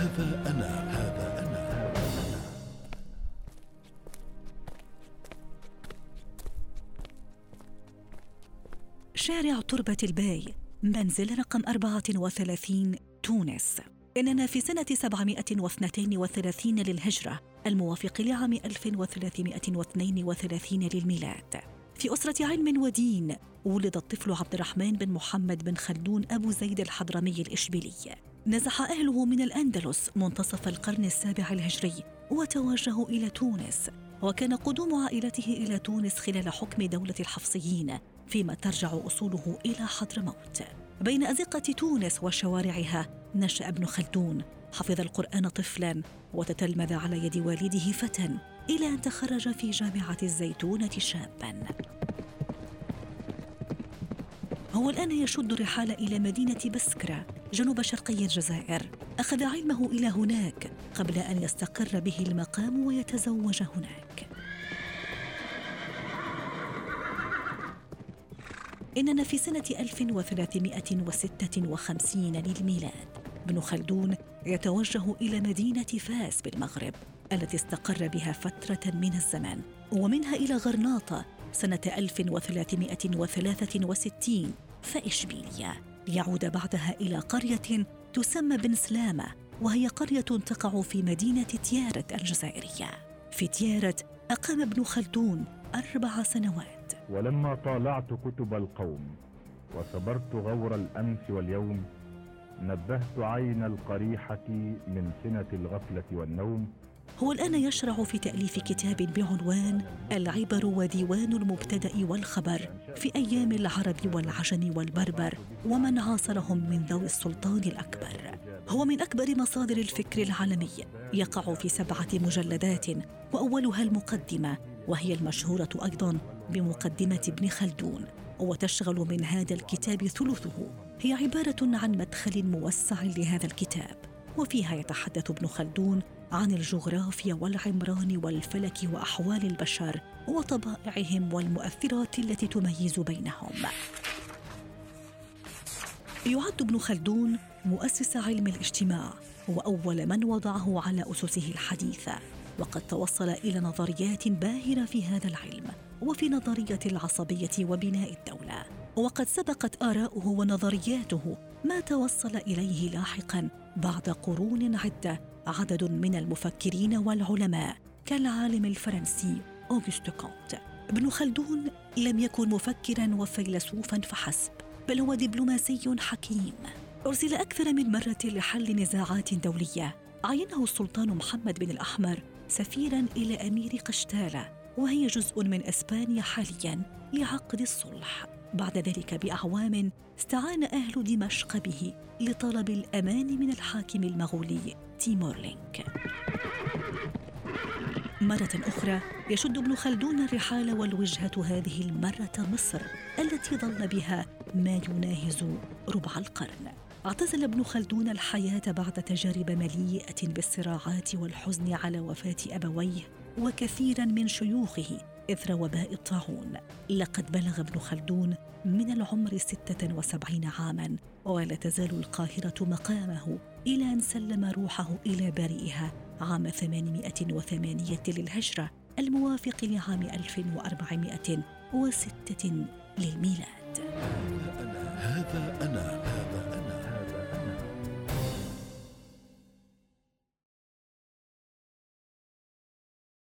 هذا أنا هذا أنا. شارع تربة الباي منزل رقم 34 تونس. إننا في سنة 732 للهجرة الموافق لعام 1332 للميلاد. في أسرة علم ودين ولد الطفل عبد الرحمن بن محمد بن خلدون أبو زيد الحضرمي الإشبيلي. نزح أهله من الأندلس منتصف القرن السابع الهجري وتوجهوا إلى تونس وكان قدوم عائلته إلى تونس خلال حكم دولة الحفصيين فيما ترجع أصوله إلى حضرموت بين أزقة تونس وشوارعها نشأ ابن خلدون. حفظ القرآن طفلا وتتلمذ على يد والده فتى إلى أن تخرج في جامعة الزيتونة شابا. هو الآن يشد الرحال إلى مدينة بسكرة. جنوب شرقي الجزائر. أخذ علمه إلى هناك قبل أن يستقر به المقام ويتزوج هناك. إننا في سنة 1356 للميلاد. ابن خلدون يتوجه إلى مدينة فاس بالمغرب التي استقر بها فترة من الزمن ومنها إلى غرناطة سنة 1363 فإشبيلية. ليعود بعدها إلى قرية تسمى بن سلامة وهي قرية تقع في مدينة تيارة الجزائرية. في تيارة أقام ابن خلدون أربع سنوات. ولما طالعت كتب القوم وصبرت غور الأمس واليوم نبهت عين القريحة من سنة الغفلة والنوم هو الآن يشرع في تأليف كتاب بعنوان العبر وديوان المبتدأ والخبر في أيام العرب والعجم والبربر ومن عاصرهم من ذوي السلطان الأكبر. هو من أكبر مصادر الفكر العالمي يقع في سبعة مجلدات وأولها المقدمة وهي المشهورة أيضا بمقدمة ابن خلدون وتشغل من هذا الكتاب ثلثه. هي عبارة عن مدخل موسع لهذا الكتاب. وفيها يتحدث ابن خلدون عن الجغرافيا والعمران والفلك وأحوال البشر وطبائعهم والمؤثرات التي تميز بينهم. يعد ابن خلدون مؤسس علم الاجتماع وأول من وضعه على أسسه الحديثه وقد توصل إلى نظريات باهرة في هذا العلم وفي نظرية العصبية وبناء الدولة. وقد سبقت آراؤه ونظرياته ما توصل إليه لاحقا بعد قرون عدة عدد من المفكرين والعلماء كالعالم الفرنسي أوغست كونت ابن خلدون لم يكن مفكرا وفيلسوفا فحسب بل هو دبلوماسي حكيم. أرسل أكثر من مرة لحل نزاعات دولية عينه السلطان محمد بن الأحمر سفيرا إلى أمير قشتالة وهي جزء من إسبانيا حاليا لعقد الصلح. بعد ذلك بأعوام استعان أهل دمشق به لطلب الأمان من الحاكم المغولي تيمور لينك. مرة أخرى يشد ابن خلدون الرحال والوجهة هذه المرة مصر التي ظل بها ما يناهز ربع القرن. اعتزل ابن خلدون الحياة بعد تجارب مليئة بالصراعات والحزن على وفاة أبويه وكثيرا من شيوخه إثر وباء الطاعون لقد بلغ ابن خلدون من العمر ستة وسبعين عاما ولا تزال القاهرة مقامه إلى أن سلم روحه إلى بارئها عام 808 للهجرة الموافق لعام 1406 للميلاد هذا أنا هذا أنا.